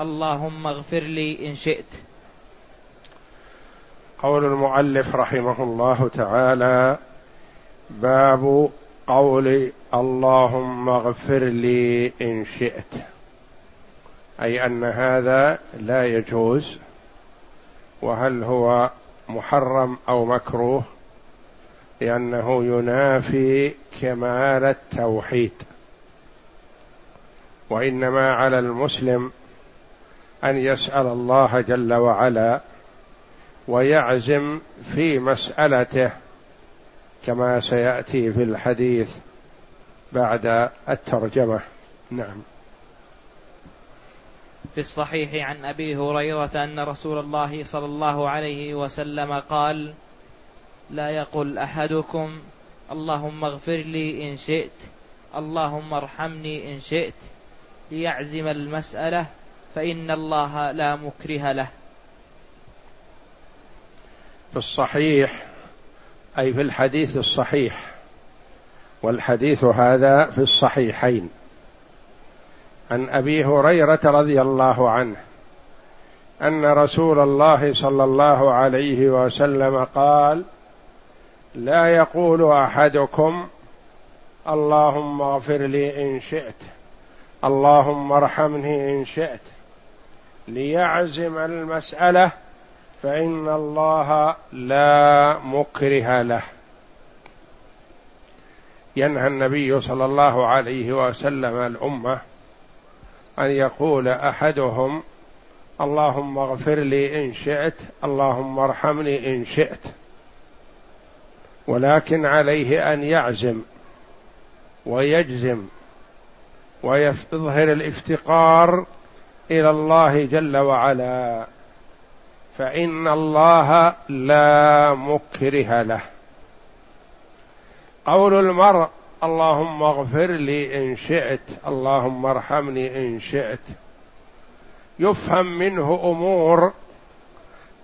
اللهم اغفر لي إن شئت. قول المؤلف رحمه الله تعالى باب قول اللهم اغفر لي إن شئت. أي أن هذا لا يجوز وهل هو محرم أو مكروه؟ لأنه ينافي كمال التوحيد. وإنما على المسلم أن يسأل الله جل وعلا ويعزم في مسألته كما سيأتي في الحديث بعد الترجمة. نعم. في الصحيح عن أبي هريرة أن رسول الله صلى الله عليه وسلم قال لا يقل أحدكم اللهم اغفر لي إن شئت اللهم ارحمني إن شئت ليعزم المسألة فإن الله لا مكره له. في الصحيح أي في الحديث الصحيح والحديث هذا في الصحيحين. عن أبي هريرة رضي الله عنه أن رسول الله صلى الله عليه وسلم قال لا يقول أحدكم اللهم اغفر لي إن شئت اللهم ارحمني إن شئت ليعزم المسألة فإن الله لا مكره له. ينهى النبي صلى الله عليه وسلم الأمة أن يقول أحدهم اللهم اغفر لي إن شئت اللهم ارحمني إن شئت. ولكن عليه أن يعزم ويجزم ويظهر الافتقار إلى الله جل وعلا. فإن الله لا مكره له. قول المرء اللهم اغفر لي إن شئت اللهم ارحمني إن شئت. يفهم منه أمور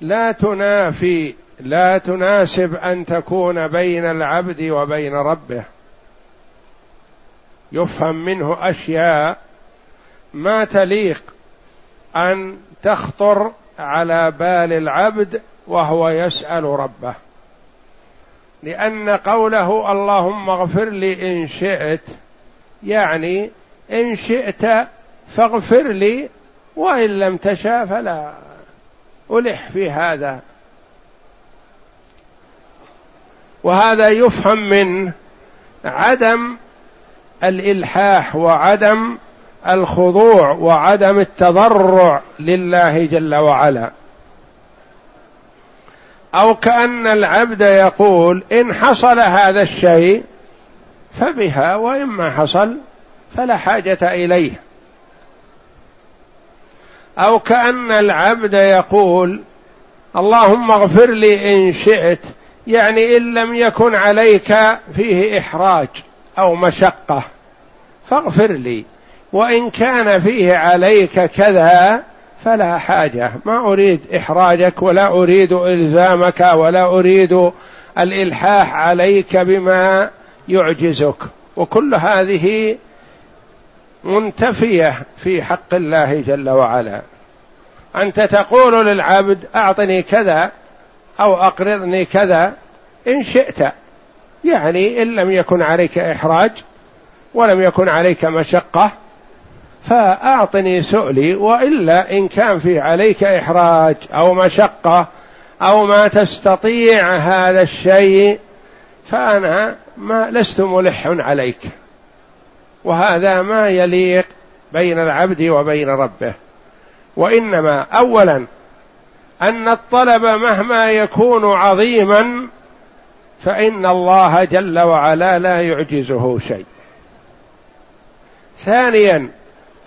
لا تنافي لا تناسب أن تكون بين العبد وبين ربه. يفهم منه أشياء ما تليق أن تخطر على بال العبد وهو يسأل ربه. لأن قوله اللهم اغفر لي إن شئت يعني إن شئت فاغفر لي وإن لم تشاء فلا. ألح في هذا. وهذا يفهم من عدم الإلحاح وعدم الخضوع وعدم التضرع لله جل وعلا. أو كأن العبد يقول إن حصل هذا الشيء فبها وان ما حصل فلا حاجة إليه. أو كأن العبد يقول اللهم اغفر لي إن شئت يعني إن لم يكن عليك فيه إحراج أو مشقة فاغفر لي. وإن كان فيه عليك كذا فلا حاجة. ما أريد إحراجك ولا أريد إلزامك ولا أريد الإلحاح عليك بما يعجزك. وكل هذه منتفية في حق الله جل وعلا. أنت تقول للعبد أعطني كذا أو أقرضني كذا إن شئت. يعني إن لم يكن عليك إحراج ولم يكن عليك مشقة فأعطني سؤلي وإلا إن كان في عليك إحراج أو مشقة أو ما تستطيع هذا الشيء فأنا ما لست ملح عليك. وهذا ما يليق بين العبد وبين ربه. وإنما اولا أن الطلب مهما يكون عظيما فإن الله جل وعلا لا يعجزه شيء. ثانيا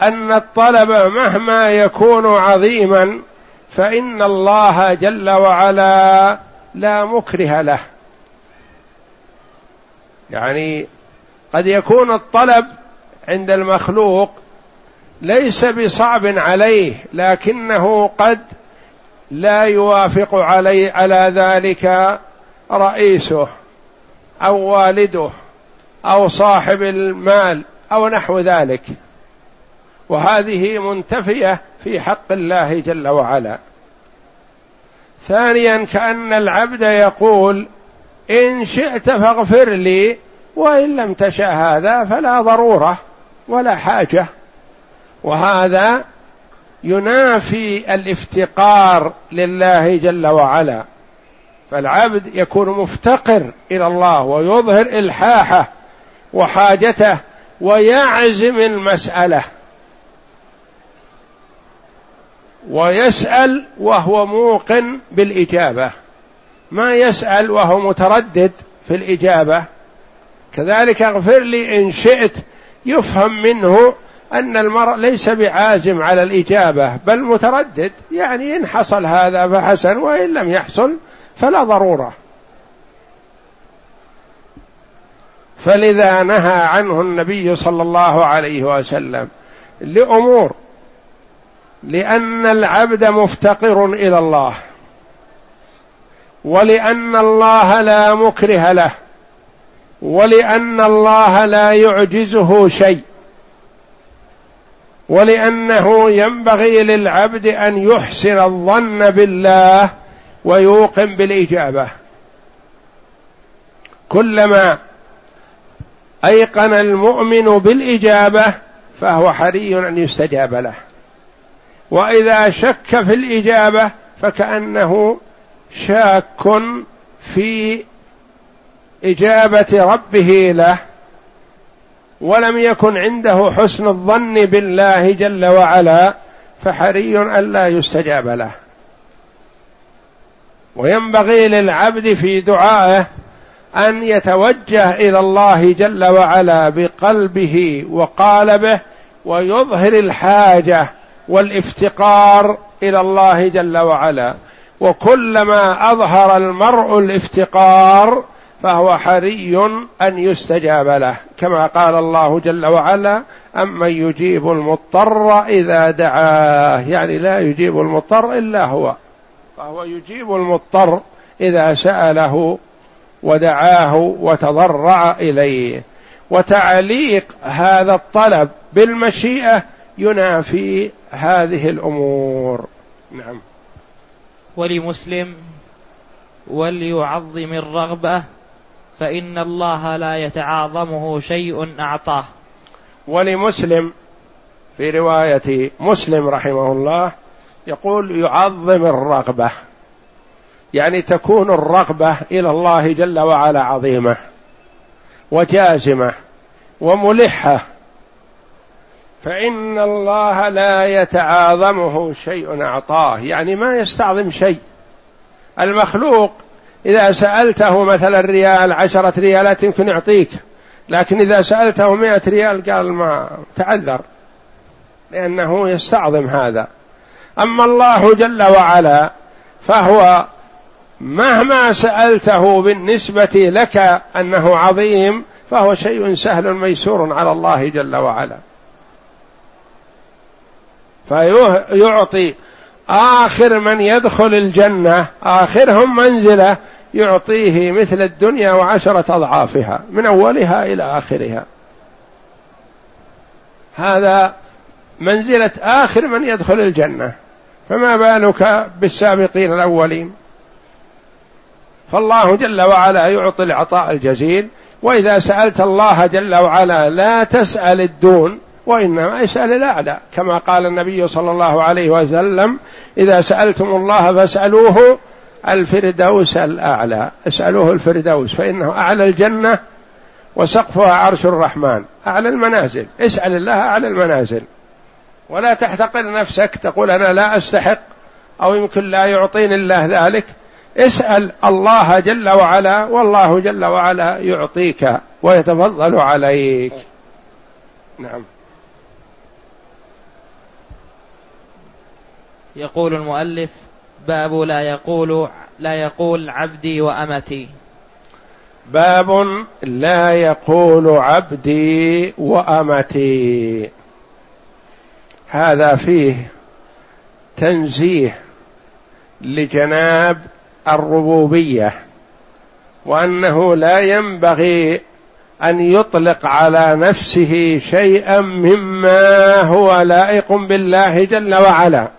أن الطلب مهما يكون عظيما فإن الله جل وعلا لا مكره له. يعني قد يكون الطلب عند المخلوق ليس بصعب عليه لكنه قد لا يوافق علي على ذلك رئيسه أو والده أو صاحب المال أو نحو ذلك. وهذه منتفية في حق الله جل وعلا. ثانيا كأن العبد يقول إن شئت فاغفر لي وإن لم تشأ هذا فلا ضرورة ولا حاجة. وهذا ينافي الافتقار لله جل وعلا. فالعبد يكون مفتقر إلى الله ويظهر إلحاحه وحاجته ويعزم المسألة. ويسأل وهو موقن بالإجابة. ما يسأل وهو متردد في الإجابة. كذلك اغفر لي إن شئت. يفهم منه أن المرء ليس بعازم على الإجابة بل متردد. يعني إن حصل هذا فحسن وإن لم يحصل فلا ضرورة. فلذا نهى عنه النبي صلى الله عليه وسلم لأمور لأن العبد مفتقر إلى الله ولأن الله لا مكره له ولأن الله لا يعجزه شيء ولأنه ينبغي للعبد أن يحسن الظن بالله ويوقن بالإجابة. كلما أيقن المؤمن بالإجابة فهو حري أن يستجاب له. وإذا شك في الإجابة فكأنه شاك في إجابة ربه له ولم يكن عنده حسن الظن بالله جل وعلا فحري الا يستجاب له. وينبغي للعبد في دعائه أن يتوجه إلى الله جل وعلا بقلبه وقالبه ويظهر الحاجة والافتقار إلى الله جل وعلا. وكلما أظهر المرء الافتقار فهو حري أن يستجاب له. كما قال الله جل وعلا امن يجيب المضطر اذا دعاه. يعني لا يجيب المضطر إلا هو. فهو يجيب المضطر إذا سأله ودعاه وتضرع إليه. وتعليق هذا الطلب بالمشيئة ينافي هذه الأمور. نعم. ولمسلم وليعظم الرغبة فإن الله لا يتعاظمه شيء أعطاه. ولمسلم في رواية مسلم رحمه الله يقول يعظم الرغبة. يعني تكون الرغبة إلى الله جل وعلا عظيمة وجازمة وملحة فإن الله لا يتعاظمه شيء أعطاه يعني ما يستعظم شيء. المخلوق إذا سألته مثلا ريال عشرة ريالات يمكن يعطيك. لكن إذا سألته مئة ريال قال ما تعذر. لأنه يستعظم هذا. أما الله جل وعلا فهو مهما سألته بالنسبة لك أنه عظيم فهو شيء سهل ميسور على الله جل وعلا. فيعطي آخر من يدخل الجنة آخرهم منزلة يعطيه مثل الدنيا وعشرة أضعافها من أولها إلى آخرها. هذا منزلة آخر من يدخل الجنة. فما بالك بالسابقين الأولين؟ فالله جل وعلا يعطي العطاء الجزيل وإذا سألت الله جل وعلا لا تسأل الدون وإنما اسال الاعلى كما قال النبي صلى الله عليه وسلم إذا سألتم الله فاسألوه الفردوس الأعلى. اسألوه الفردوس فإنه أعلى الجنة وسقفها عرش الرحمن. أعلى المنازل اسأل الله أعلى المنازل. ولا تحتقر نفسك تقول أنا لا أستحق أو يمكن لا يعطيني الله ذلك. اسأل الله جل وعلا والله جل وعلا يعطيك ويتفضل عليك. نعم. يقول المؤلف باب لا يقول لا يقول عبدي وأمتي. باب لا يقول عبدي وأمتي. هذا فيه تنزيه لجناب الربوبية وأنه لا ينبغي أن يطلق على نفسه شيئا مما هو لائق بالله جل وعلا.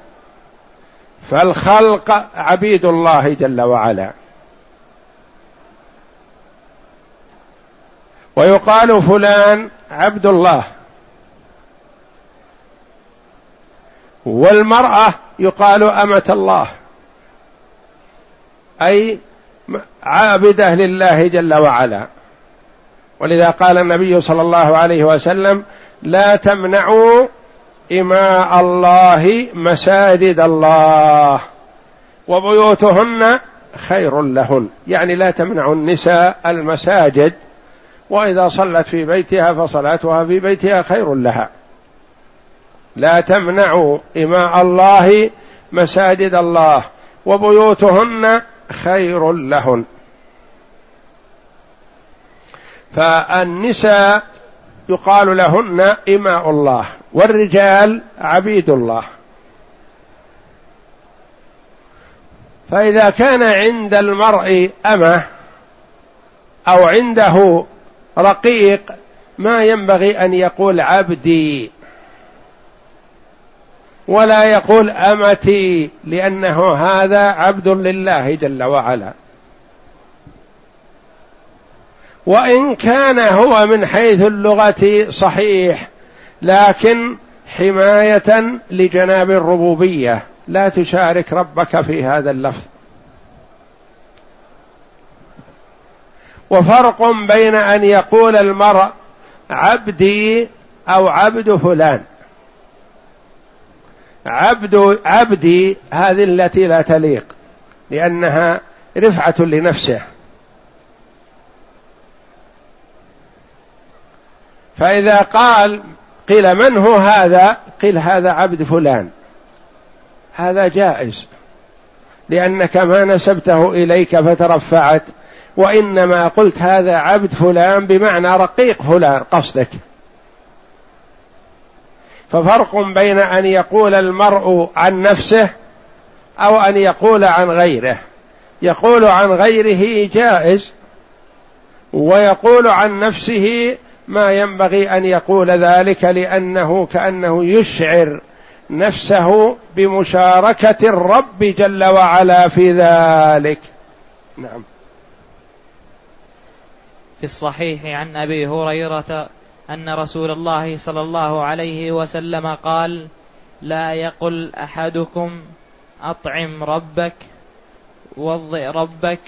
فالخلق عبيد الله جل وعلا. ويقال فلان عبد الله. والمرأة يقال أمة الله. أي عابدة لله جل وعلا. ولذا قال النبي صلى الله عليه وسلم لا تمنعوا إماء الله مساجد الله. وبيوتهن خير لهن. يعني لا تمنع النساء المساجد. وإذا صلت في بيتها فصلاتها في بيتها خير لها. لا تمنعوا إماء الله مساجد الله. وبيوتهن خير لهن. فالنساء يقال لهن إماء الله والرجال عبيد الله. فإذا كان عند المرء أمة أو عنده رقيق ما ينبغي أن يقول عبدي ولا يقول أمتي لأنه هذا عبد لله جل وعلا. وإن كان هو من حيث اللغة صحيح لكن حماية لجناب الربوبية. لا تشارك ربك في هذا اللفظ. وفرق بين أن يقول المرء عبدي أو عبد فلان عبد عبدي هذه التي لا تليق لأنها رفعة لنفسه. فإذا قال قيل من هو هذا؟ قيل هذا عبد فلان. هذا جائز لأنك ما نسبته إليك فترفعت وإنما قلت هذا عبد فلان بمعنى رقيق فلان قصدك. ففرق بين أن يقول المرء عن نفسه أو أن يقول عن غيره. يقول عن غيره جائز ويقول عن نفسه ما ينبغي أن يقول ذلك لأنه كأنه يشعر نفسه بمشاركة الرب جل وعلا في ذلك. نعم. في الصحيح عن أبي هريرة أن رسول الله صلى الله عليه وسلم قال لا يقل أحدكم أطعم ربك وضئ ربك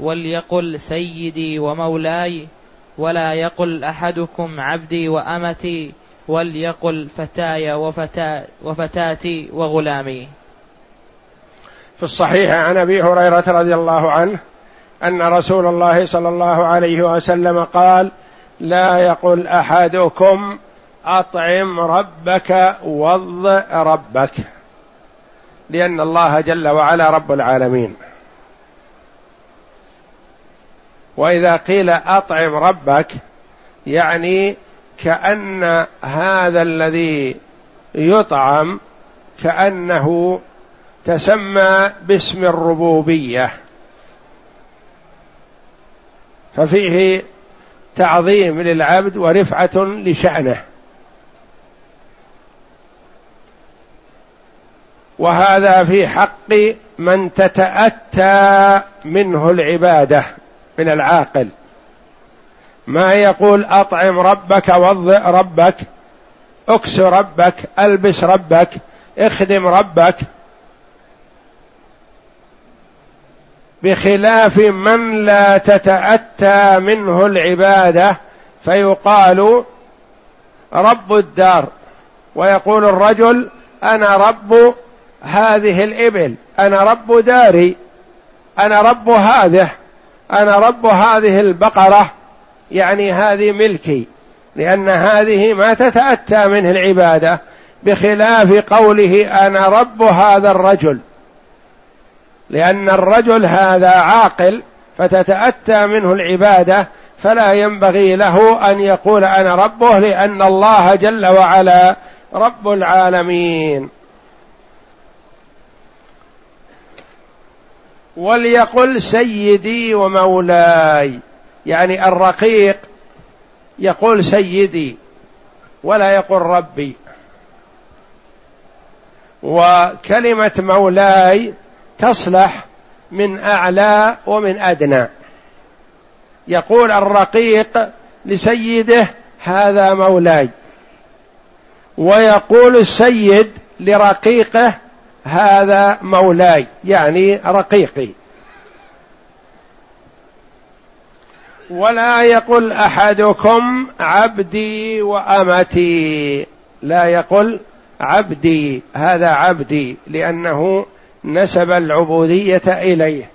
وليقل سيدي ومولاي ولا يقل أحدكم عبدي وأمتي وليقل فتاي وفتا وفتاتي وغلامي. في الصحيح عن أبي هريرة رضي الله عنه أن رسول الله صلى الله عليه وسلم قال لا يقل أحدكم أطعم ربك وض ربك لأن الله جل وعلا رب العالمين. وإذا قيل أطعم ربك يعني كأن هذا الذي يطعم كأنه تسمى باسم الربوبية. ففيه تعظيم للعبد ورفعة لشأنه. وهذا في حق من تتأتى منه العبادة. من العاقل. ما يقول أطعم ربك وضئ ربك أكس ربك ألبس ربك اخدم ربك. بخلاف من لا تتأتى منه العبادة فيقال رب الدار. ويقول الرجل أنا رب هذه الإبل أنا رب داري أنا رب هذه. أنا رب هذه البقرة يعني هذه ملكي لأن هذه ما تتأتى منه العبادة بخلاف قوله أنا رب هذا الرجل. لأن الرجل هذا عاقل فتتأتى منه العبادة فلا ينبغي له أن يقول أنا ربه لأن الله جل وعلا رب العالمين. وليقل سيدي ومولاي. يعني الرقيق يقول سيدي ولا يقول ربي. وكلمة مولاي تصلح من أعلى ومن أدنى. يقول الرقيق لسيده هذا مولاي. ويقول السيد لرقيقه هذا مولاي يعني رقيقي. ولا يقل أحدكم عبدي وأمتي. لا يقل عبدي هذا عبدي لأنه نسب العبودية إليه.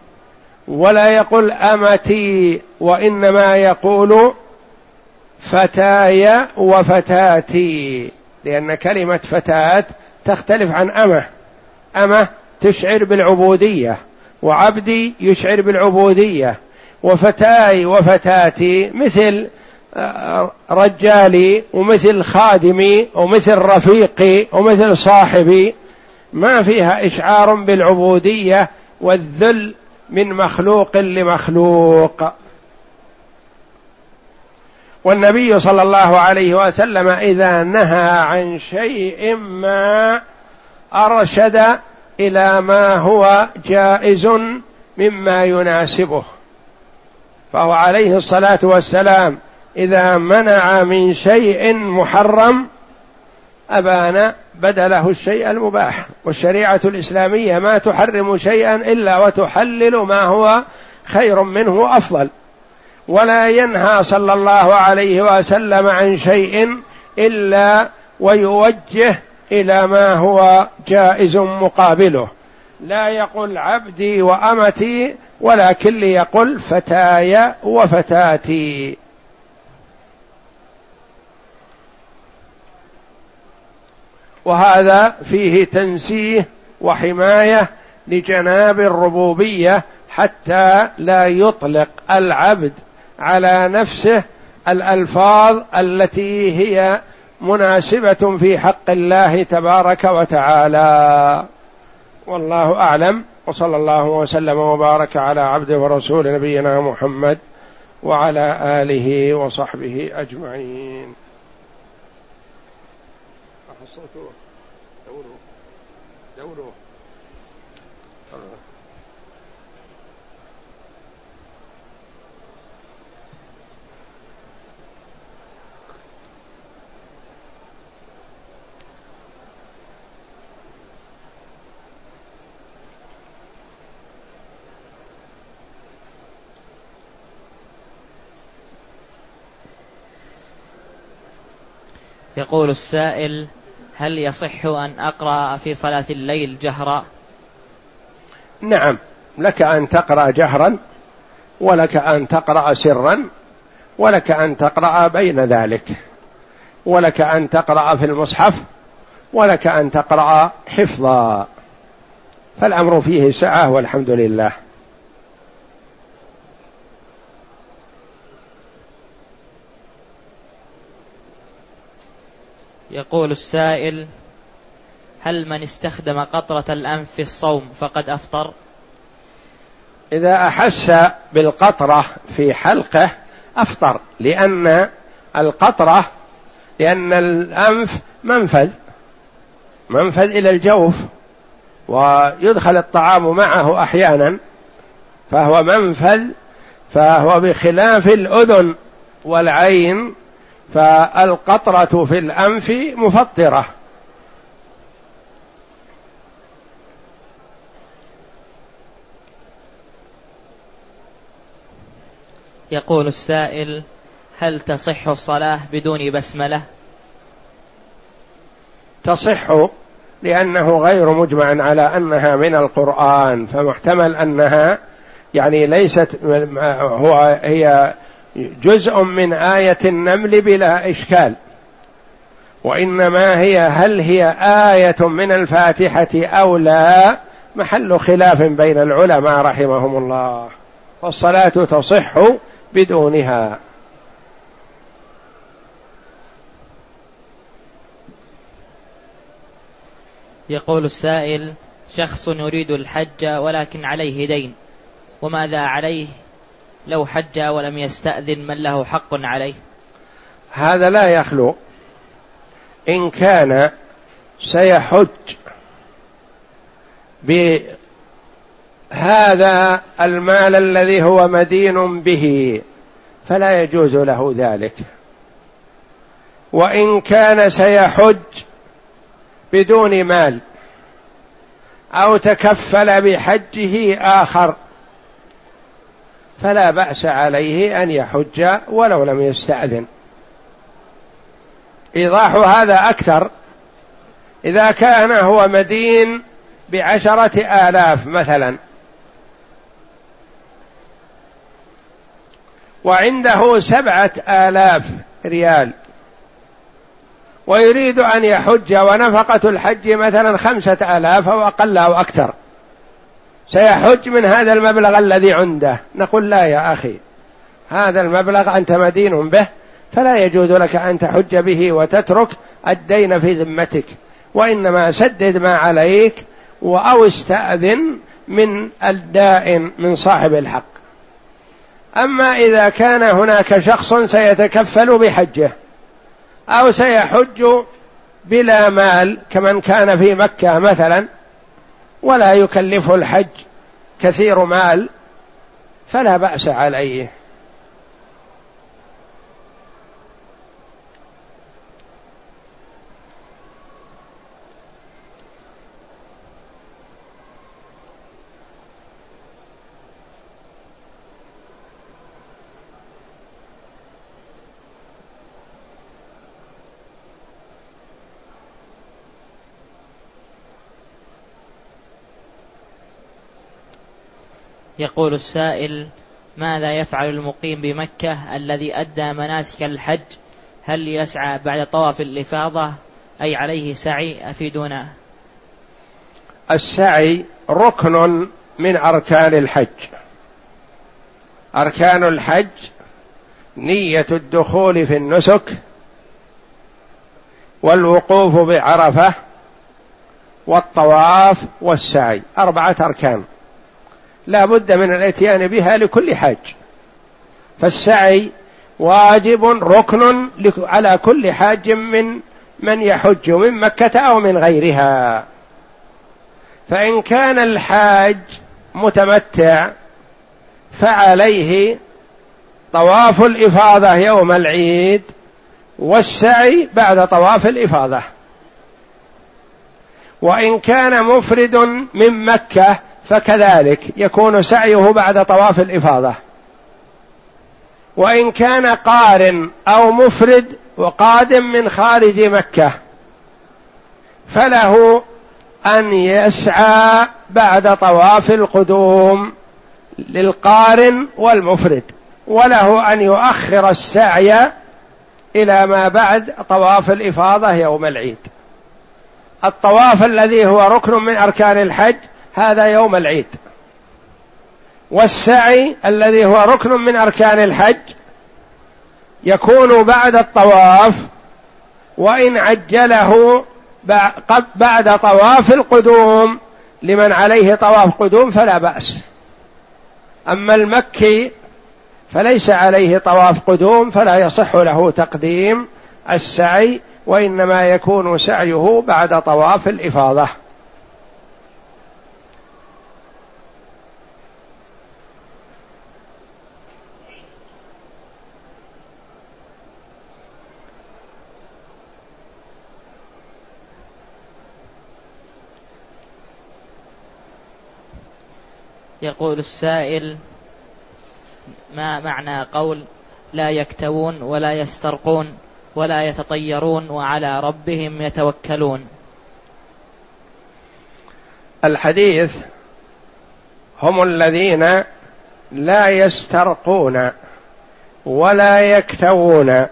ولا يقل أمتي وإنما يقول فتاي وفتاتي لأن كلمة فتاة تختلف عن أمة. أمة تشعر بالعبودية وعبدي يشعر بالعبودية وفتاي وفتاتي مثل آه، رجالي ومثل خادمي ومثل رفيقي ومثل صاحبي. ما فيها إشعار بالعبودية والذل من مخلوق لمخلوق. والنبي صلى الله عليه وسلم إذا نهى عن شيء ما أرشد إلى ما هو جائز مما يناسبه فهو عليه الصلاة والسلام إذا منع من شيء محرم أبان بدله الشيء المباح. والشريعة الإسلامية ما تحرم شيئا إلا وتحلل ما هو خير منه أفضل ولا ينهى صلى الله عليه وسلم عن شيء إلا ويوجه إلى ما هو جائز مقابله. لا يقل عبدي وأمتي ولكن ليقل فتاي وفتاتي. وهذا فيه تنزيه وحماية لجناب الربوبية حتى لا يطلق العبد على نفسه الألفاظ التي هي مناسبة في حق الله تبارك وتعالى. والله أعلم. وصلى الله وسلم وبارك على عبده ورسول نبينا محمد وعلى آله وصحبه أجمعين. دوره دوره يقول السائل هل يصح أن أقرأ في صلاة الليل جهرا؟ نعم لك أن تقرأ جهرا ولك أن تقرأ سرا ولك أن تقرأ بين ذلك ولك أن تقرأ في المصحف ولك أن تقرأ حفظا. فالأمر فيه سعة والحمد لله. يقول السائل هل من استخدم قطرة الأنف في الصوم فقد أفطر؟ إذا أحس بالقطرة في حلقه أفطر لأن القطرة لأن الأنف منفذ منفذ إلى الجوف ويدخل الطعام معه أحيانا فهو منفذ فهو بخلاف الأذن والعين فالقطرة في الأنف مفطرة يقول السائل هل تصح الصلاة بدون بسملة؟ تصح لأنه غير مجمع على أنها من القرآن فمحتمل أنها يعني ليست هو هي جزء من آية النمل بلا إشكال. وإنما هي هل هي آية من الفاتحة أو لا؟ محل خلاف بين العلماء رحمهم الله. والصلاة تصح بدونها. يقول السائل شخص يريد الحج ولكن عليه دين وماذا عليه؟ لو حج ولم يستأذن من له حق عليه. هذا لا يخلو. إن كان سيحج بهذا المال الذي هو مدين به فلا يجوز له ذلك. وإن كان سيحج بدون مال أو تكفل بحجه آخر فلا بأس عليه أن يحج ولو لم يستأذن. إيضاح هذا أكثر. إذا كان هو مدين بعشرة آلاف مثلا. وعنده سبعة آلاف ريال. ويريد أن يحج ونفقة الحج مثلا خمسة آلاف أو أقل أو أكثر. سيحج من هذا المبلغ الذي عنده. نقول لا يا أخي. هذا المبلغ أنت مدين به فلا يجوز لك أن تحج به وتترك الدين في ذمتك. وإنما سدد ما عليك أو استأذن من الدائن من صاحب الحق. أما إذا كان هناك شخص سيتكفل بحجه أو سيحج بلا مال كمن كان في مكة مثلا ولا يكلف الحج كثير مال فلا بأس عليه. يقول السائل ماذا يفعل المقيم بمكة الذي أدى مناسك الحج؟ هل يسعى بعد طواف الإفاضة؟ أي عليه سعي أفيدونا. السعي ركن من أركان الحج. أركان الحج نية الدخول في النسك والوقوف بعرفة والطواف والسعي. أربعة أركان. لا بد من الاتيان بها لكل حاج. فالسعي واجب ركن على كل حاج من من يحج من مكة أو من غيرها. فإن كان الحاج متمتع فعليه طواف الإفاضة يوم العيد والسعي بعد طواف الإفاضة. وإن كان مفرد من مكة فكذلك يكون سعيه بعد طواف الإفاضة. وإن كان قارن أو مفرد وقادم من خارج مكة فله أن يسعى بعد طواف القدوم للقارن والمفرد وله أن يؤخر السعي إلى ما بعد طواف الإفاضة يوم العيد. الطواف الذي هو ركن من أركان الحج هذا يوم العيد. والسعي الذي هو ركن من أركان الحج يكون بعد الطواف وإن عجله بعد طواف القدوم لمن عليه طواف قدوم فلا بأس. أما المكي فليس عليه طواف قدوم فلا يصح له تقديم السعي وإنما يكون سعيه بعد طواف الإفاضة. يقول السائل ما معنى قول لا يكتوون ولا يسترقون ولا يتطيرون وعلى ربهم يتوكلون. الحديث هم الذين لا يسترقون ولا يكتوون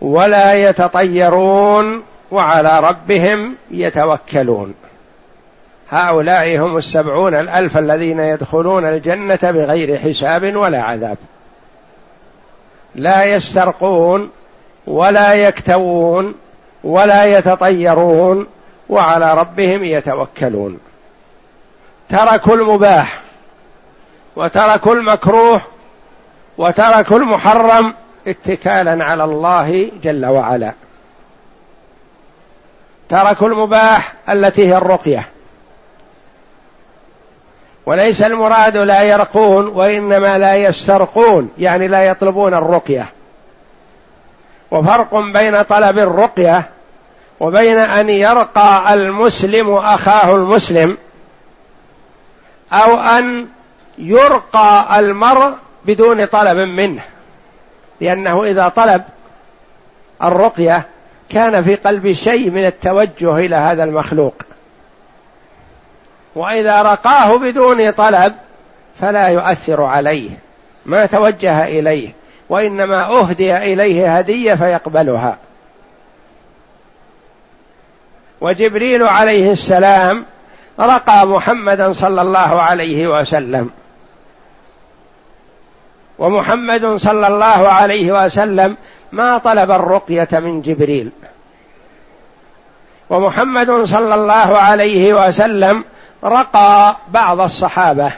ولا يتطيرون وعلى ربهم يتوكلون. هؤلاء هم السبعون الألف الذين يدخلون الجنة بغير حساب ولا عذاب. لا يسترقون ولا يكتوون ولا يتطيرون وعلى ربهم يتوكلون. تركوا المباح وتركوا المكروه وتركوا المحرم اتكالا على الله جل وعلا. تركوا المباح التي هي الرقية. وليس المراد لا يرقون وإنما لا يسترقون يعني لا يطلبون الرقية. وفرق بين طلب الرقية وبين أن يرقى المسلم أخاه المسلم أو أن يرقى المرء بدون طلب منه. لأنه إذا طلب الرقية كان في قلب شيء من التوجه إلى هذا المخلوق. وإذا رقاه بدون طلب فلا يؤثر عليه ما توجه إليه وإنما أهدي إليه هدية فيقبلها. وجبريل عليه السلام رقى محمدا صلى الله عليه وسلم. ومحمد صلى الله عليه وسلم ما طلب الرقية من جبريل. ومحمد صلى الله عليه وسلم رقى بعض الصحابة.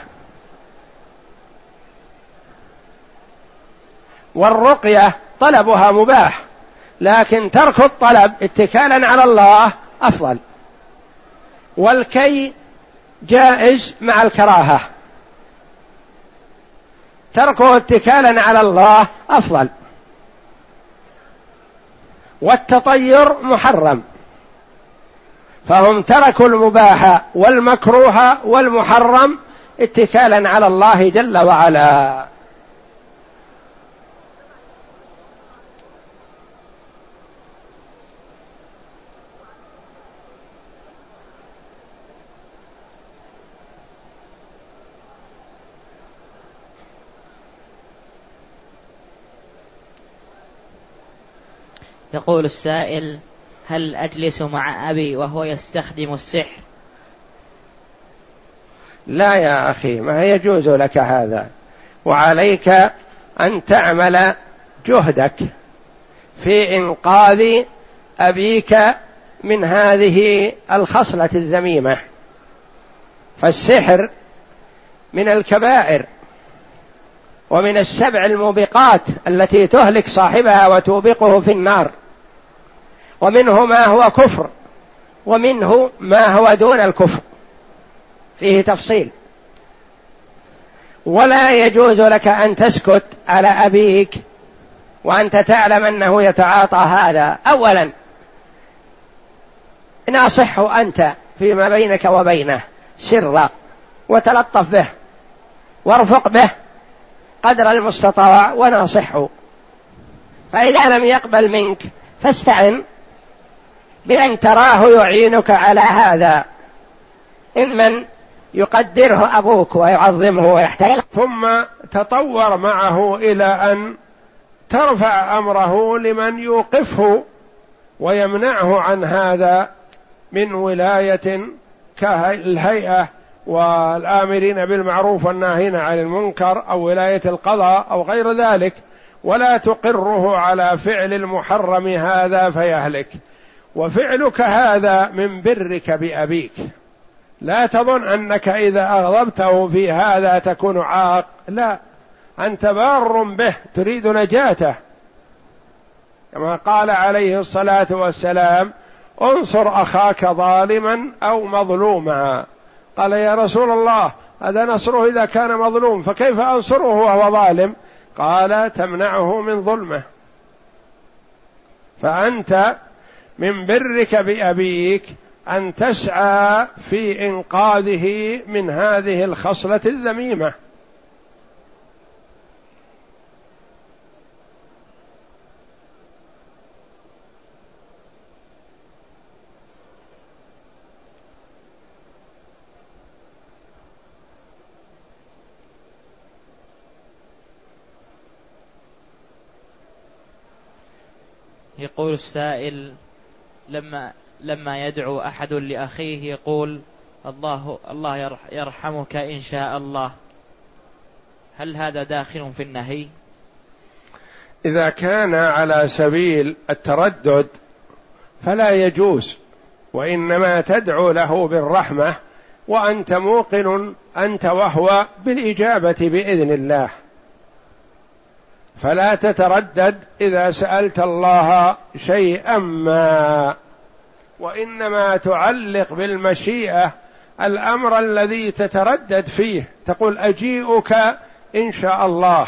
والرقية طلبها مباح لكن ترك الطلب اتكالا على الله أفضل. والكي جائز مع الكراهة. تركه اتكالا على الله أفضل. والتطير محرم. فهم تركوا المباح والمكروه والمحرم اتكالا على الله جل وعلا. يقول السائل هل أجلس مع أبي وهو يستخدم السحر؟ لا يا أخي ما يجوز لك هذا. وعليك أن تعمل جهدك في إنقاذ أبيك من هذه الخصلة الذميمة. فالسحر من الكبائر ومن السبع الموبقات التي تهلك صاحبها وتوبقه في النار. ومنه ما هو كفر ومنه ما هو دون الكفر. فيه تفصيل. ولا يجوز لك أن تسكت على أبيك وأنت تعلم أنه يتعاطى هذا. اولا ناصحه أنت فيما بينك وبينه. سرا وتلطف به وارفق به قدر المستطاع وناصحه. فإذا لم يقبل منك فاستعن. بأن تراه يعينك على هذا. إن من يقدره أبوك ويعظمه ويحترمه. ثم تطور معه إلى أن ترفع أمره لمن يوقفه ويمنعه عن هذا من ولاية كالهيئة والآمرين بالمعروف والناهين عن المنكر أو ولاية القضاء أو غير ذلك. ولا تقره على فعل المحرم هذا فيهلك. وفعلك هذا من برك بأبيك. لا تظن أنك إذا أغضبته في هذا تكون عاق. لا أنت بار به تريد نجاته. كما قال عليه الصلاة والسلام انصر أخاك ظالما أو مظلوما. قال يا رسول الله هذا نصره إذا كان مظلوم؟ فكيف أنصره وهو ظالم؟ قال تمنعه من ظلمه. فأنت من برك بأبيك أن تسعى في إنقاذه من هذه الخصلة الذميمة. يقول السائل لما لما يدعو أحد لأخيه يقول الله الله يرحمك إن شاء الله هل هذا داخل في النهي؟ إذا كان على سبيل التردد فلا يجوز وإنما تدعو له بالرحمة وأنت موقن أنت وهو بالإجابة بإذن الله فلا تتردد إذا سألت الله شيئا ما وإنما تعلق بالمشيئة الأمر الذي تتردد فيه. تقول أجيئك إن شاء الله.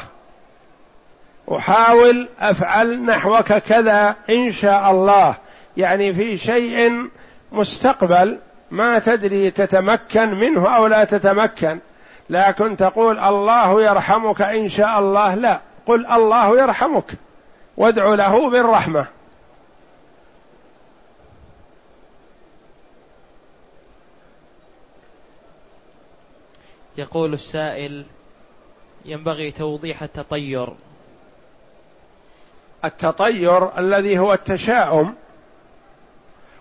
أحاول أفعل نحوك كذا إن شاء الله. يعني في شيء مستقبل ما تدري تتمكن منه أو لا تتمكن. لكن تقول الله يرحمك إن شاء الله لا. قل الله يرحمك وادع له بالرحمة. يقول السائل ينبغي توضيح التطير. التطير الذي هو التشاؤم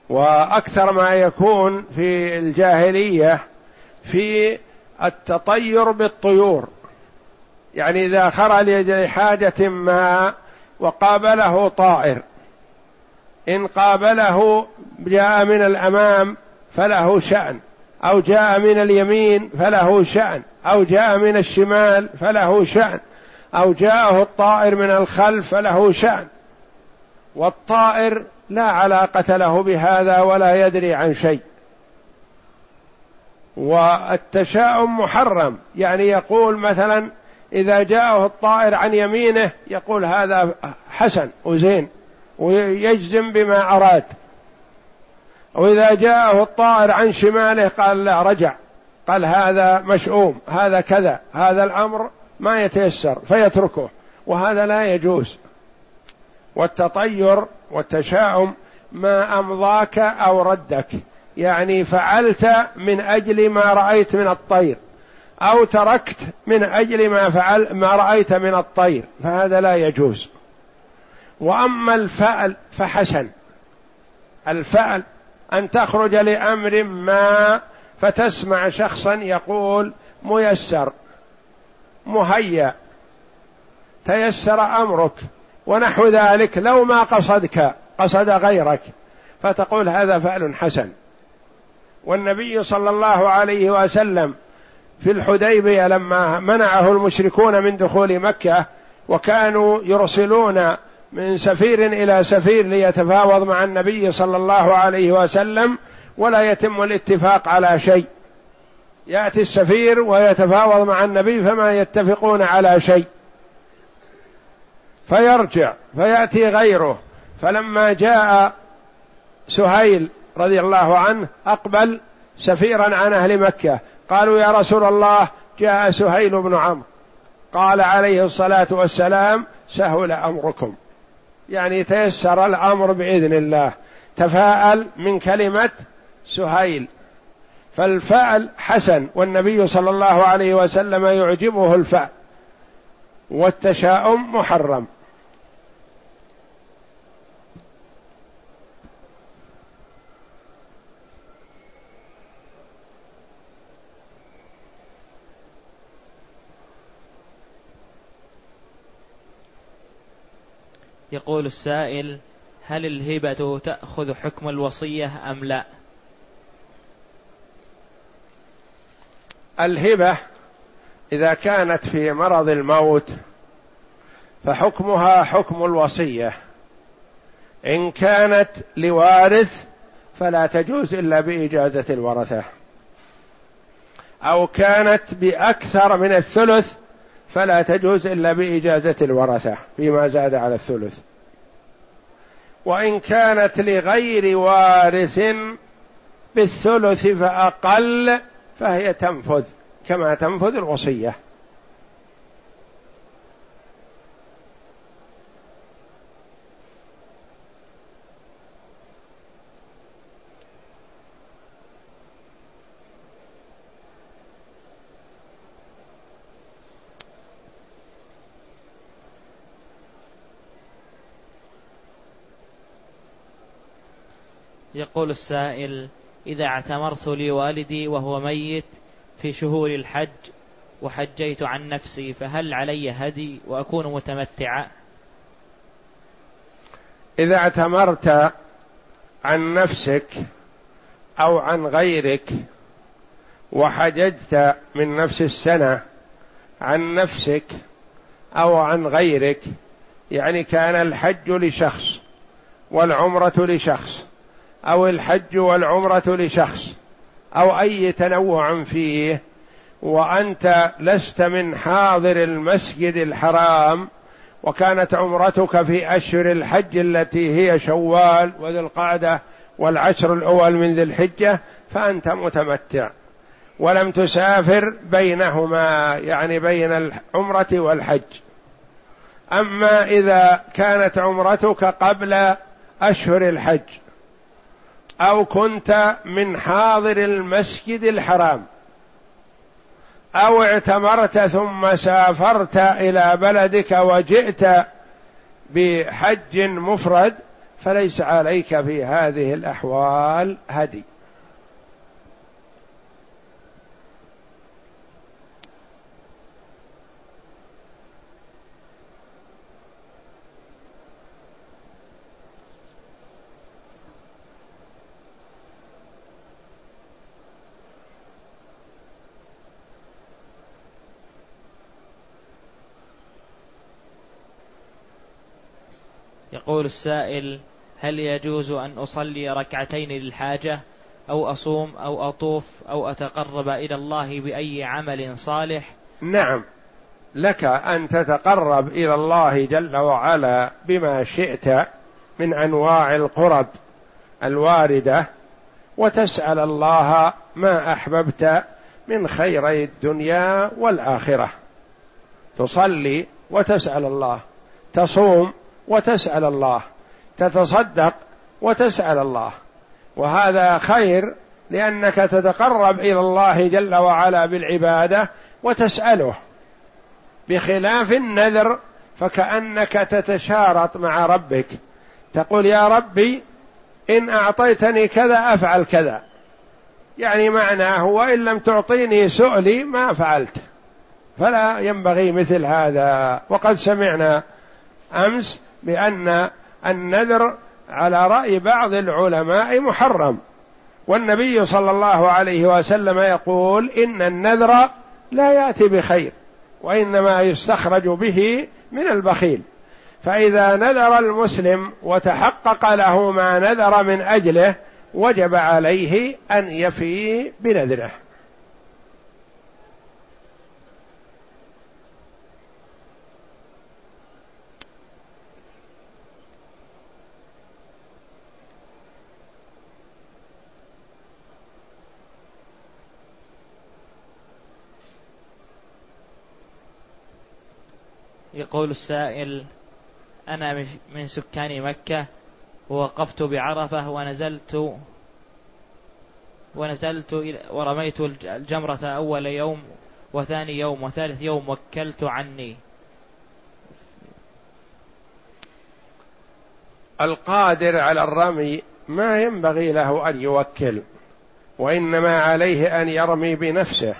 وأكثر ما يكون في الجاهلية في التطير بالطيور. يعني إذا خرج لحاجه ما وقابله طائر. إن قابله جاء من الأمام فله شأن أو جاء من اليمين فله شأن أو جاء من الشمال فله شأن أو جاءه الطائر من الخلف فله شأن. والطائر لا علاقة له بهذا ولا يدري عن شيء. والتشاؤم محرم يعني يقول مثلا إذا جاءه الطائر عن يمينه يقول هذا حسن وزين ويجزم بما أراد. وإذا جاءه الطائر عن شماله قال لا رجع. قال هذا مشؤوم هذا كذا هذا الأمر ما يتيسر فيتركه. وهذا لا يجوز. والتطير والتشاؤم ما أمضاك أو ردك. يعني فعلت من أجل ما رأيت من الطير. أو تركت من أجل ما فعل ما رأيت من الطير فهذا لا يجوز. وأما الفعل فحسن. الفعل أن تخرج لأمر ما فتسمع شخصا يقول ميسر مهيأ تيسر أمرك ونحو ذلك لو ما قصدك قصد غيرك فتقول هذا فعل حسن. والنبي صلى الله عليه وسلم في الحديبية لما منعه المشركون من دخول مكة وكانوا يرسلون من سفير إلى سفير ليتفاوض مع النبي صلى الله عليه وسلم ولا يتم الاتفاق على شيء. يأتي السفير ويتفاوض مع النبي فما يتفقون على شيء. فيرجع فيأتي غيره. فلما جاء سهيل رضي الله عنه أقبل سفيرا عن أهل مكة. قالوا يا رسول الله جاء سهيل بن عمرو. قال عليه الصلاة والسلام سهل أمركم. يعني تيسر الأمر بإذن الله. تفاءل من كلمة سهيل. فالفعل حسن والنبي صلى الله عليه وسلم يعجبه الفعل والتشاؤم محرم. يقول السائل هل الهبة تأخذ حكم الوصية أم لا؟ الهبة إذا كانت في مرض الموت فحكمها حكم الوصية إن كانت لوارث فلا تجوز إلا بإجازة الورثة أو كانت بأكثر من الثلث فلا تجوز إلا بإجازة الورثة فيما زاد على الثلث. وإن كانت لغير وارث بالثلث فأقل فهي تنفذ كما تنفذ الوصية. يقول السائل إذا اعتمرت لوالدي وهو ميت في شهور الحج وحجيت عن نفسي فهل علي هدي وأكون متمتعا؟ إذا اعتمرت عن نفسك أو عن غيرك وحججت من نفس السنة عن نفسك أو عن غيرك يعني كان الحج لشخص والعمرة لشخص أو الحج والعمرة لشخص أو أي تنوع فيه وأنت لست من حاضر المسجد الحرام وكانت عمرتك في أشهر الحج التي هي شوال وذي القعدة والعشر الأول من ذي الحجة فأنت متمتع. ولم تسافر بينهما يعني بين العمرة والحج. أما إذا كانت عمرتك قبل أشهر الحج أو كنت من حاضر المسجد الحرام أو اعتمرت ثم سافرت إلى بلدك وجئت بحج مفرد فليس عليك في هذه الأحوال هدي. يقول السائل هل يجوز أن أصلي ركعتين للحاجة أو أصوم أو أطوف أو أتقرب إلى الله بأي عمل صالح؟ نعم. لك أن تتقرب إلى الله جل وعلا بما شئت من أنواع القرب الواردة وتسأل الله ما أحببت من خيري الدنيا والآخرة. تصلي وتسأل الله. تصوم وتسأل الله. تتصدق وتسأل الله. وهذا خير لأنك تتقرب إلى الله جل وعلا بالعبادة وتسأله. بخلاف النذر فكأنك تتشارط مع ربك. تقول يا ربي إن أعطيتني كذا أفعل كذا. يعني معناه وإن لم تعطيني سؤلي ما فعلت. فلا ينبغي مثل هذا. وقد سمعنا أمس بأن النذر على رأي بعض العلماء محرم. والنبي صلى الله عليه وسلم يقول إن النذر لا يأتي بخير وإنما يستخرج به من البخيل. فإذا نذر المسلم وتحقق له ما نذر من أجله وجب عليه أن يفي بنذره. يقول السائل أنا من سكان مكة ووقفت بعرفة ونزلت ونزلت ورميت الجمرة أول يوم وثاني يوم وثالث يوم وكلت عني. القادر على الرمي ما ينبغي له أن يوكل وإنما عليه أن يرمي بنفسه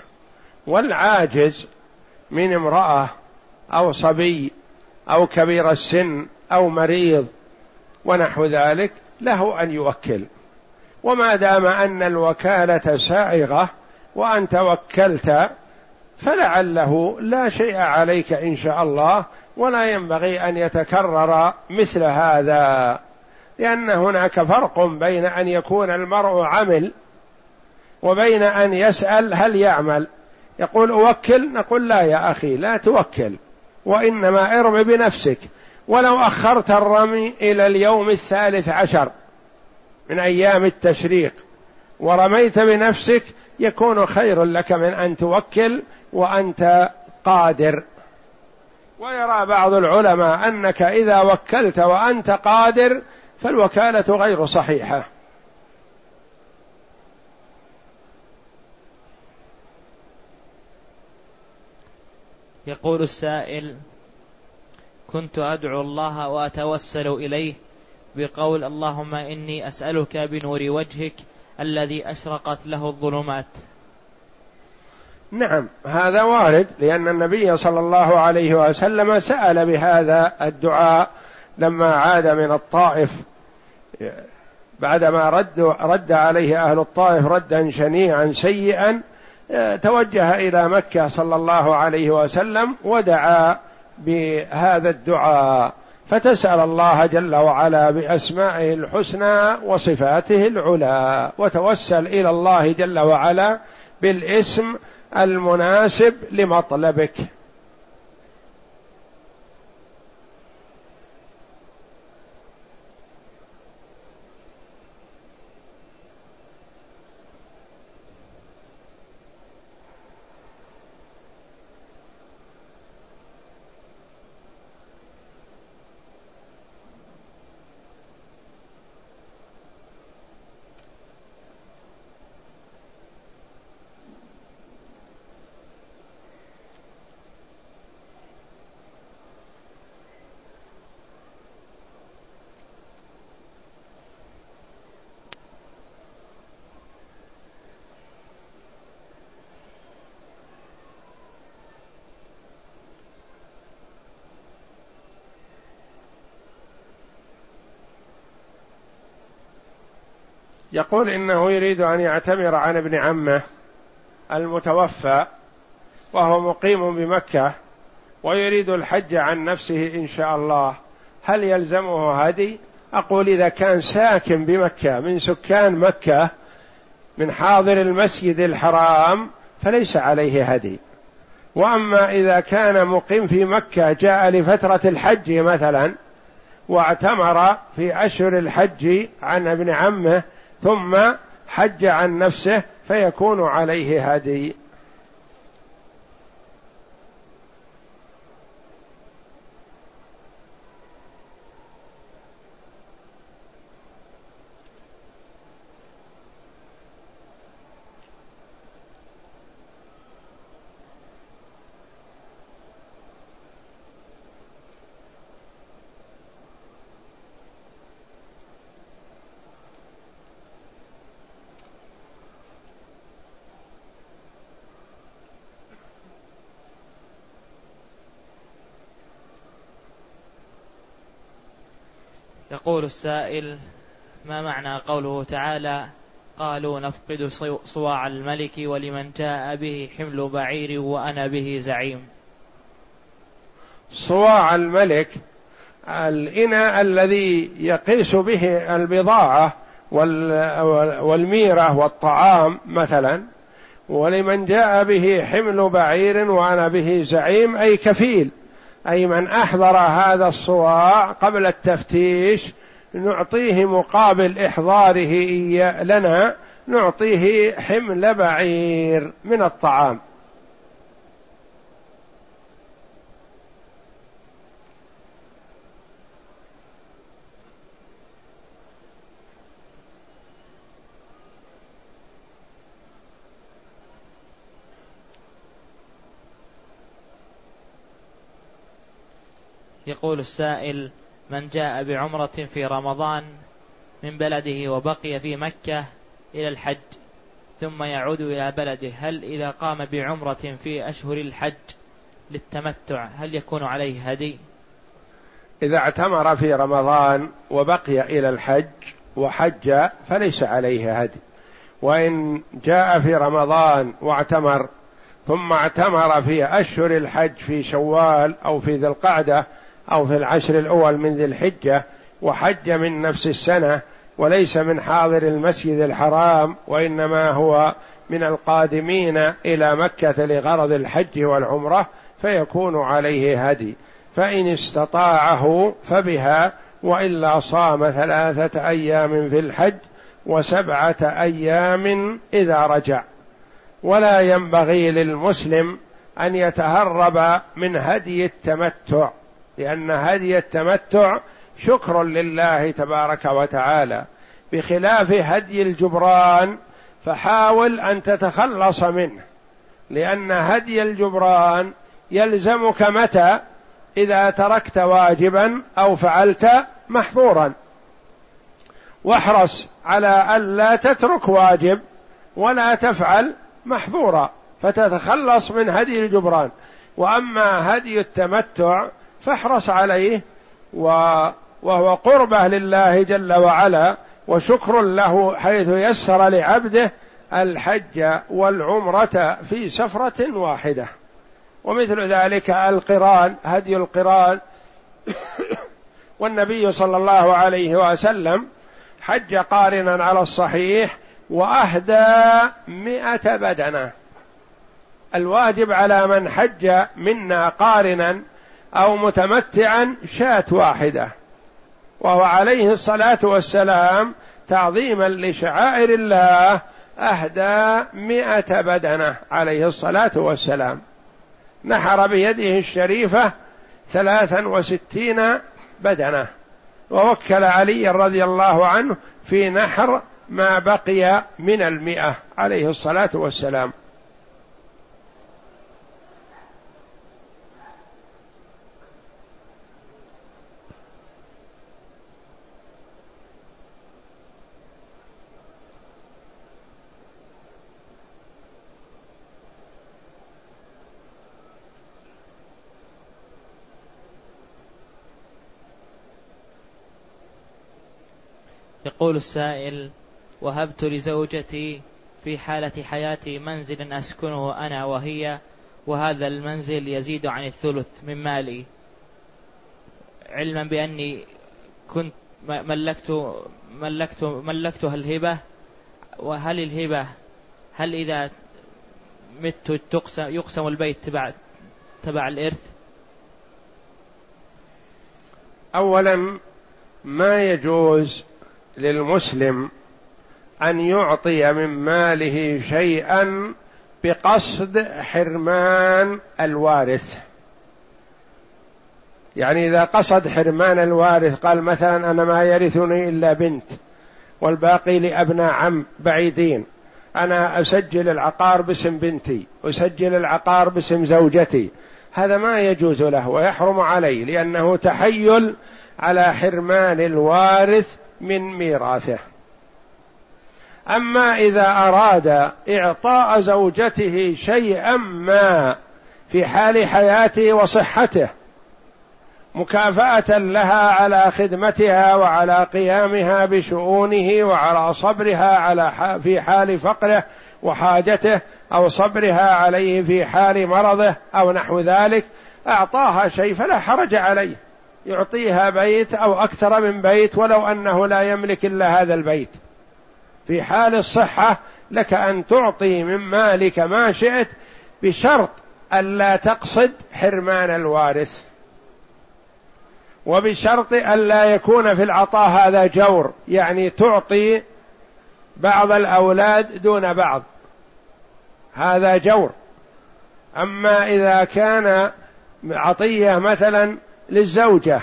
والعاجز من امرأة أو صبي أو كبير السن أو مريض ونحو ذلك له أن يوكل. وما دام أن الوكالة سائغة وانت وكلت فلعله لا شيء عليك إن شاء الله ولا ينبغي أن يتكرر مثل هذا. لأن هناك فرق بين أن يكون المرء عمل وبين أن يسأل هل يعمل. يقول أوكل نقول لا يا أخي لا توكل. وإنما ارم بنفسك. ولو أخرت الرمي إلى اليوم الثالث عشر من أيام التشريق ورميت بنفسك يكون خير لك من أن توكل وأنت قادر. ويرى بعض العلماء أنك إذا وكلت وأنت قادر فالوكالة غير صحيحة. يقول السائل كنت أدعو الله وأتوسل إليه بقول اللهم إني أسألك بنور وجهك الذي أشرقت له الظلمات. نعم هذا وارد لأن النبي صلى الله عليه وسلم سأل بهذا الدعاء لما عاد من الطائف. بعدما رد رد عليه أهل الطائف ردا شنيعا سيئا توجه إلى مكة صلى الله عليه وسلم ودعا بهذا الدعاء فتسأل الله جل وعلا بأسمائه الحسنى وصفاته العلى وتوسل إلى الله جل وعلا بالاسم المناسب لمطلبك. يقول إنه يريد أن يعتمر عن ابن عمه المتوفى وهو مقيم بمكة ويريد الحج عن نفسه إن شاء الله. هل يلزمه هدي أقول إذا كان ساكن بمكة من سكان مكة من حاضر المسجد الحرام فليس عليه هدي. وأما إذا كان مقيم في مكة جاء لفترة الحج مثلا واعتمر في أشهر الحج عن ابن عمه ثم حج عن نفسه فيكون عليه هدي يقول السائل ما معنى قوله تعالى قالوا نفقد صواع الملك ولمن جاء به حمل بعير وأنا به زعيم؟ صواع الملك الإناء الذي يقيس به البضاعة والميرة والطعام مثلا ولمن جاء به حمل بعير وأنا به زعيم أي كفيل أي من أحضر هذا الصواع قبل التفتيش نعطيه مقابل إحضاره لنا نعطيه حمل بعير من الطعام. يقول السائل من جاء بعمرة في رمضان من بلده وبقي في مكة إلى الحج ثم يعود إلى بلده هل إذا قام بعمرة في أشهر الحج للتمتع هل يكون عليه هدي؟ إذا اعتمر في رمضان وبقي إلى الحج وحج فليس عليه هدي وإن جاء في رمضان واعتمر ثم اعتمر في أشهر الحج في شوال أو في ذي القعدة أو في العشر الأول من ذي الحجة وحج من نفس السنة وليس من حاضر المسجد الحرام وإنما هو من القادمين إلى مكة لغرض الحج والعمرة فيكون عليه هدي. فإن استطاعه فبها وإلا صام ثلاثة أيام في الحج وسبعة أيام إذا رجع. ولا ينبغي للمسلم أن يتهرب من هدي التمتع. لأن هدي التمتع شكر لله تبارك وتعالى بخلاف هدي الجبران فحاول أن تتخلص منه لأن هدي الجبران يلزمك متى؟ إذا تركت واجبا أو فعلت محظورا. واحرص على ألا تترك واجب ولا تفعل محظورا فتتخلص من هدي الجبران. وأما هدي التمتع فاحرص عليه وهو قربه لله جل وعلا وشكر له حيث يسر لعبده الحج والعمرة في سفرة واحدة. ومثل ذلك القرآن هدي القرآن. والنبي صلى الله عليه وسلم حج قارنا على الصحيح وأهدى مئة بدنة. الواجب على من حج منا قارنا أو متمتعا شاة واحدة وهو عليه الصلاة والسلام تعظيما لشعائر الله أهدى مئة بدنة عليه الصلاة والسلام. نحر بيده الشريفة ثلاثا وستين بدنة ووكل علي رضي الله عنه في نحر ما بقي من المئة عليه الصلاة والسلام. يقول السائل وهبت لزوجتي في حالة حياتي منزل أسكنه أنا وهي وهذا المنزل يزيد عن الثلث من مالي. علما بأني كنت ملكت ملكت ملكتها الهبة وهل الهبة هل إذا مت تقسم يقسم البيت تبع تبع الإرث؟ أولا ما يجوز للمسلم أن يعطي من ماله شيئا بقصد حرمان الوارث. يعني إذا قصد حرمان الوارث قال مثلا أنا ما يرثني إلا بنت والباقي لأبناء عم بعيدين. أنا أسجل العقار باسم بنتي أسجل العقار باسم زوجتي. هذا ما يجوز له ويحرم عليه لأنه تحيل على حرمان الوارث من ميراثه. أما إذا أراد إعطاء زوجته شيئا ما في حال حياته وصحته مكافأة لها على خدمتها وعلى قيامها بشؤونه وعلى صبرها على في حال فقره وحاجته أو صبرها عليه في حال مرضه أو نحو ذلك أعطاها شيء فلا حرج عليه. يعطيها بيت أو أكثر من بيت ولو أنه لا يملك إلا هذا البيت. في حال الصحة لك أن تعطي من مالك ما شئت بشرط ألا تقصد حرمان الوارث. وبشرط ألا يكون في العطاء هذا جور يعني تعطي بعض الأولاد دون بعض. هذا جور. أما إذا كان عطية مثلا للزوجة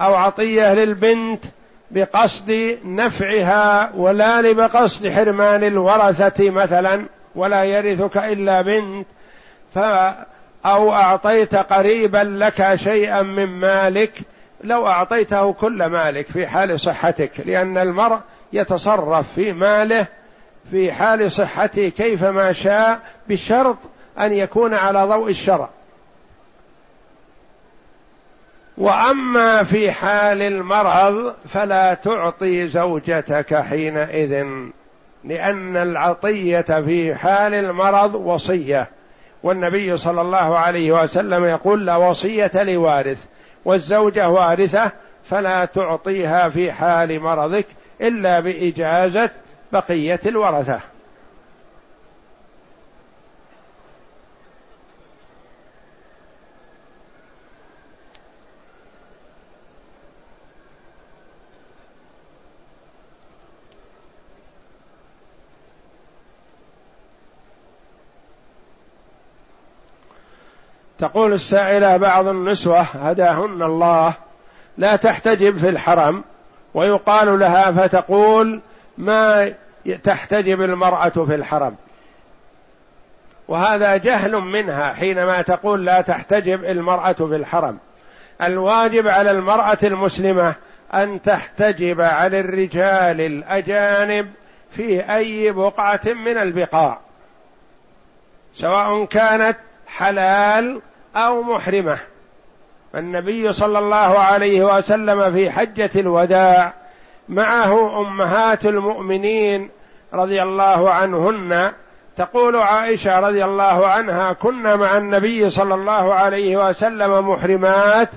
أو عطية للبنت بقصد نفعها ولا بقصد حرمان الورثة مثلا ولا يرثك إلا بنت. ف أو أعطيت قريبا لك شيئا من مالك لو أعطيته كل مالك في حال صحتك لأن المرء يتصرف في ماله في حال صحته كيفما شاء بشرط أن يكون على ضوء الشرع. وأما في حال المرض فلا تعطي زوجتك حينئذ لأن العطية في حال المرض وصية. والنبي صلى الله عليه وسلم يقول لا وصية لوارث والزوجة وارثة فلا تعطيها في حال مرضك إلا بإجازة بقية الورثة. تقول السائلة بعض النسوة هداهن الله لا تحتجب في الحرم ويقال لها فتقول ما تحتجب المرأة في الحرم. وهذا جهل منها حينما تقول لا تحتجب المرأة في الحرم. الواجب على المرأة المسلمة أن تحتجب عن الرجال الأجانب في أي بقعة من البقاع سواء كانت حلال أو محرمة. فالنبي صلى الله عليه وسلم في حجة الوداع معه أمهات المؤمنين رضي الله عنهن. تقول عائشة رضي الله عنها كنا مع النبي صلى الله عليه وسلم محرمات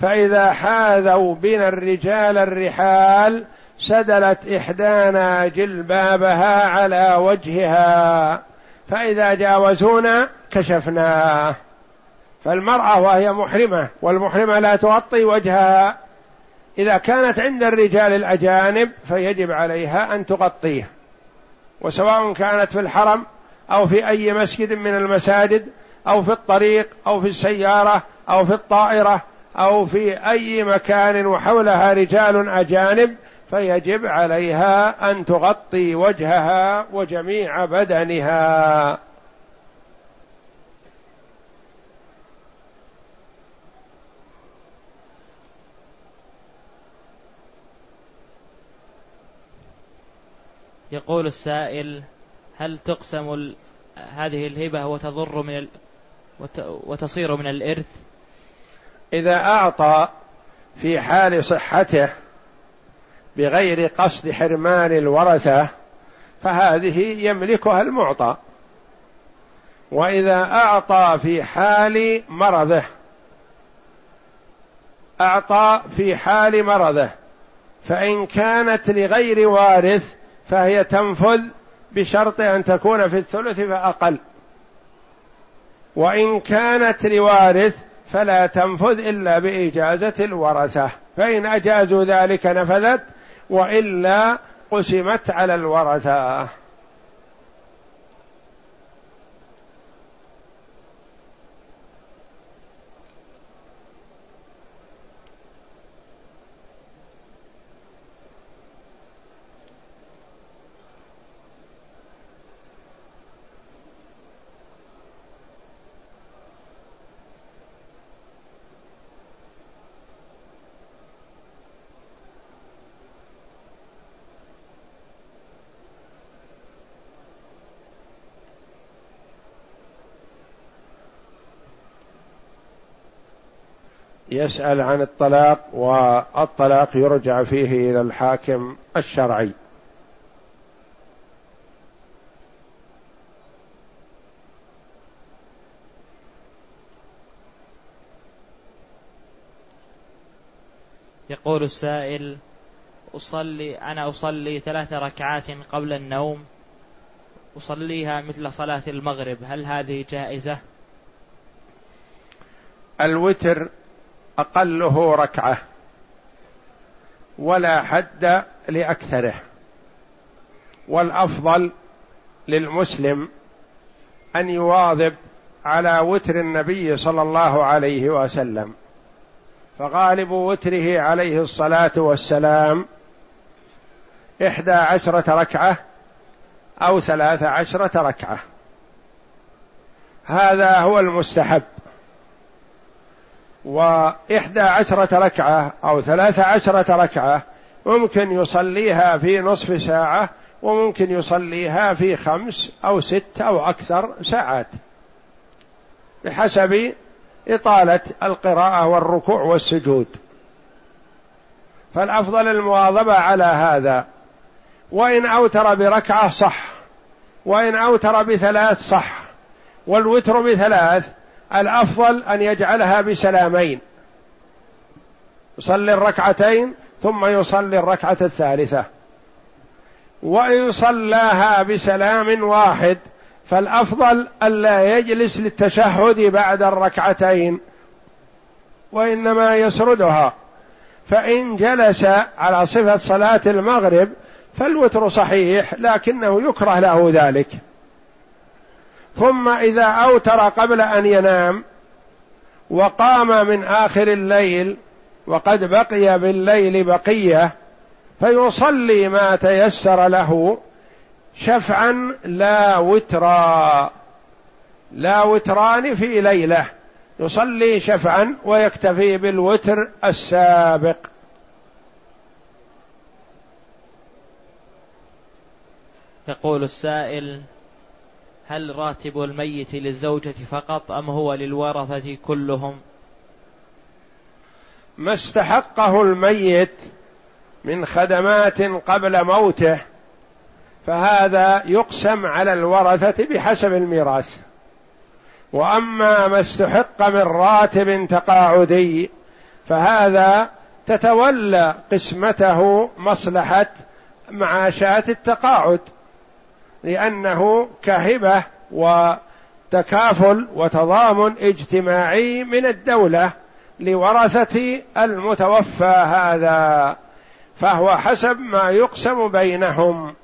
فإذا حاذوا بنا الرجال الرحال سدلت إحدانا جلبابها على وجهها فإذا جاوزونا كشفناه. فالمرأة وهي محرمة والمحرمة لا تغطي وجهها. إذا كانت عند الرجال الأجانب فيجب عليها أن تغطيه. وسواء كانت في الحرم أو في أي مسجد من المساجد أو في الطريق أو في السيارة أو في الطائرة أو في أي مكان وحولها رجال أجانب فيجب عليها أن تغطي وجهها وجميع بدنها. يقول السائل هل تقسم. هذه الهبة وتضر من ال... وت... وتصير من الإرث إذا أعطى في حال صحته بغير قصد حرمان الورثة فهذه يملكها المعطى وإذا أعطى في حال مرضه أعطى في حال مرضه فإن كانت لغير وارث فهي تنفذ بشرط أن تكون في الثلث فأقل. وإن كانت لوارث فلا تنفذ إلا بإجازة الورثة فإن أجازوا ذلك نفذت وإلا قسمت على الورثة. يسأل عن الطلاق والطلاق يرجع فيه إلى الحاكم الشرعي يقول السائل أصلي أنا أصلي ثلاث ركعات قبل النوم أصليها مثل صلاة المغرب هل هذه جائزة؟ الوتر أقله ركعة ولا حد لأكثره. والأفضل للمسلم أن يواظب على وتر النبي صلى الله عليه وسلم. فغالب وتره عليه الصلاة والسلام إحدى عشرة ركعة أو ثلاث عشرة ركعة. هذا هو المستحب. وإحدى عشرة ركعة أو ثلاث عشرة ركعة ممكن يصليها في نصف ساعة وممكن يصليها في خمس أو ست أو أكثر ساعات بحسب إطالة القراءة والركوع والسجود. فالأفضل المواظبة على هذا. وإن أوتر بركعة صح. وإن أوتر بثلاث صح. والوتر بثلاث الأفضل أن يجعلها بسلامين. يصلي الركعتين ثم يصلي الركعة الثالثة. وإن صلاها بسلام واحد فالأفضل الا يجلس للتشهد بعد الركعتين وإنما يسردها. فإن جلس على صفة صلاة المغرب فالوتر صحيح لكنه يكره له ذلك. ثم إذا أوتر قبل أن ينام وقام من آخر الليل وقد بقي بالليل بقية فيصلي ما تيسر له شفعا لا وترا. لا وتران في ليلة. يصلي شفعا ويكتفي بالوتر السابق. يقول السائل هل راتب الميت للزوجة فقط أم هو للورثة كلهم؟ ما استحقه الميت من خدمات قبل موته فهذا يقسم على الورثة بحسب الميراث. وأما ما استحق من راتب تقاعدي فهذا تتولى قسمته مصلحة معاشات التقاعد. لأنه كهبة وتكافل وتضامن اجتماعي من الدولة لورثة المتوفى هذا فهو حسب ما يقسم بينهم.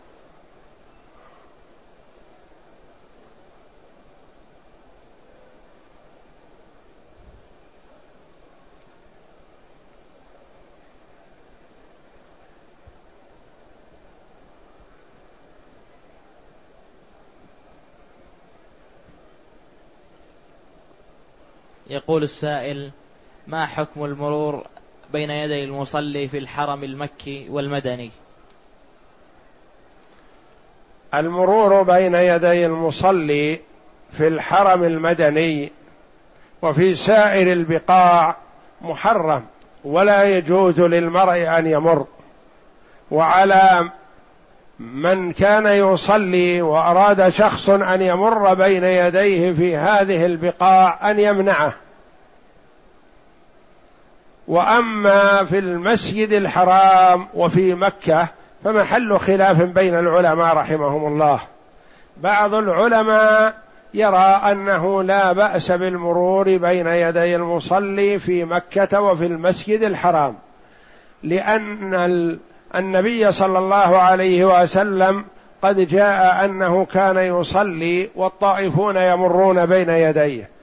يقول السائل ما حكم المرور بين يدي المصلي في الحرم المكي والمدني؟ المرور بين يدي المصلي في الحرم المدني وفي سائر البقاع محرم ولا يجوز للمرء أن يمر وعلى من كان يصلي وأراد شخص أن يمر بين يديه في هذه البقاع أن يمنعه. وأما في المسجد الحرام وفي مكة فمحل خلاف بين العلماء رحمهم الله. بعض العلماء يرى أنه لا بأس بالمرور بين يدي المصلي في مكة وفي المسجد الحرام لأن النبي صلى الله عليه وسلم قد جاء أنه كان يصلي والطائفون يمرون بين يديه.